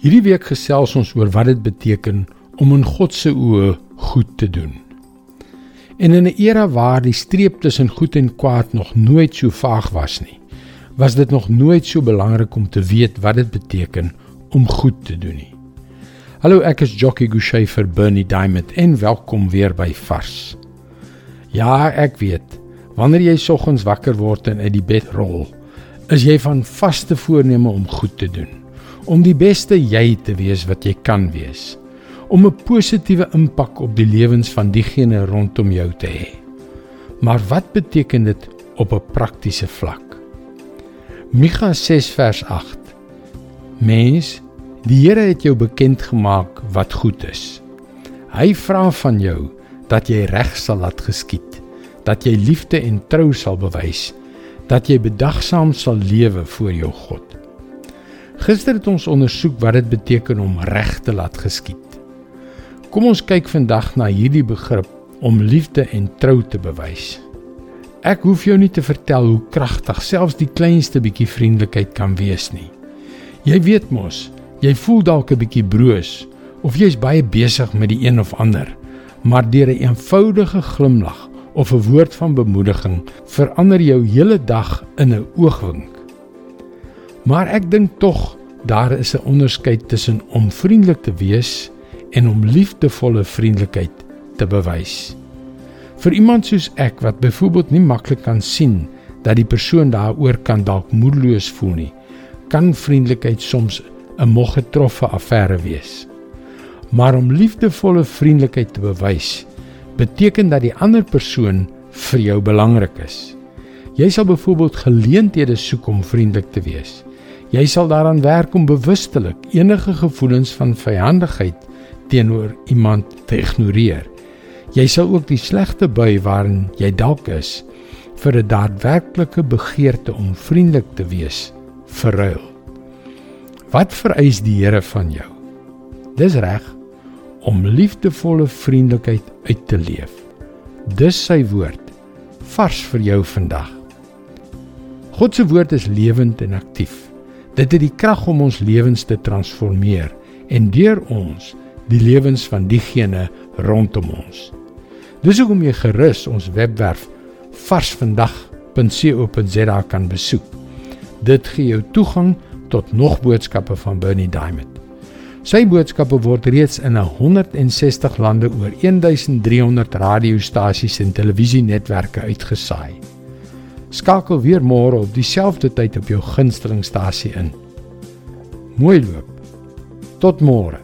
Hierdie week gesels ons oor wat dit beteken om in God se oë goed te doen. En in 'n era waar die streep tussen goed en kwaad nog nooit so vaag was nie, was dit nog nooit so belangrik om te weet wat dit beteken om goed te doen nie. Hallo, ek is Jockey Gouchee vir Bernie Diamond en welkom weer by Vars. Ja, ek weet. Wanneer jy soggens wakker word en uit die bed rol, is jy van vaste voorneme om goed te doen om die beste jy te wees wat jy kan wees om 'n positiewe impak op die lewens van diegene rondom jou te hê. Maar wat beteken dit op 'n praktiese vlak? Micha 6 vers 8. Mens, die Here het jou bekend gemaak wat goed is. Hy vra van jou dat jy reg sal laat geskied, dat jy liefde en trou sal bewys, dat jy bedagsaam sal lewe voor jou God. Gister het ons ondersoek wat dit beteken om reg te laat geskied. Kom ons kyk vandag na hierdie begrip om liefde en trou te bewys. Ek hoef jou nie te vertel hoe kragtig selfs die kleinste bietjie vriendelikheid kan wees nie. Jy weet mos, jy voel dalk 'n bietjie broos of jy's baie besig met die een of ander, maar deur 'n eenvoudige glimlag of 'n woord van bemoediging verander jou hele dag in 'n oogwink. Maar ek dink tog daar is 'n onderskeid tussen om vriendelik te wees en om liefdevolle vriendelikheid te bewys. Vir iemand soos ek wat byvoorbeeld nie maklik kan sien dat die persoon daaroor kan dalk moedeloos voel nie, kan vriendelikheid soms 'n moggetroffe affære wees. Maar om liefdevolle vriendelikheid te bewys, beteken dat die ander persoon vir jou belangrik is. Jy sal byvoorbeeld geleenthede soek om vriendelik te wees. Jy sal daaraan werk om bewustelik enige gevoelens van vyandigheid teenoor iemand te ignoreer. Jy sal ook die slegte bui waarin jy dalk is vir 'n daadwerklike begeerte om vriendelik te wees verruil. Wat vereis die Here van jou? Dis reg om liefdevolle vriendelikheid uit te leef. Dis sy woord vars vir jou vandag. God se woord is lewend en aktief. Dit het die krag om ons lewens te transformeer en deur ons die lewens van diegene rondom ons. Dis hoekom jy gerus ons webwerf varsvandag.co.za kan besoek. Dit gee jou toegang tot nog boodskappe van Bernie Diamond. Sy boodskappe word reeds in 160 lande oor 1300 radiostasies en televisienetwerke uitgesaai. Skakel weer môre op dieselfde tyd op jou gunstelingstasie in. Mooi loop. Tot môre.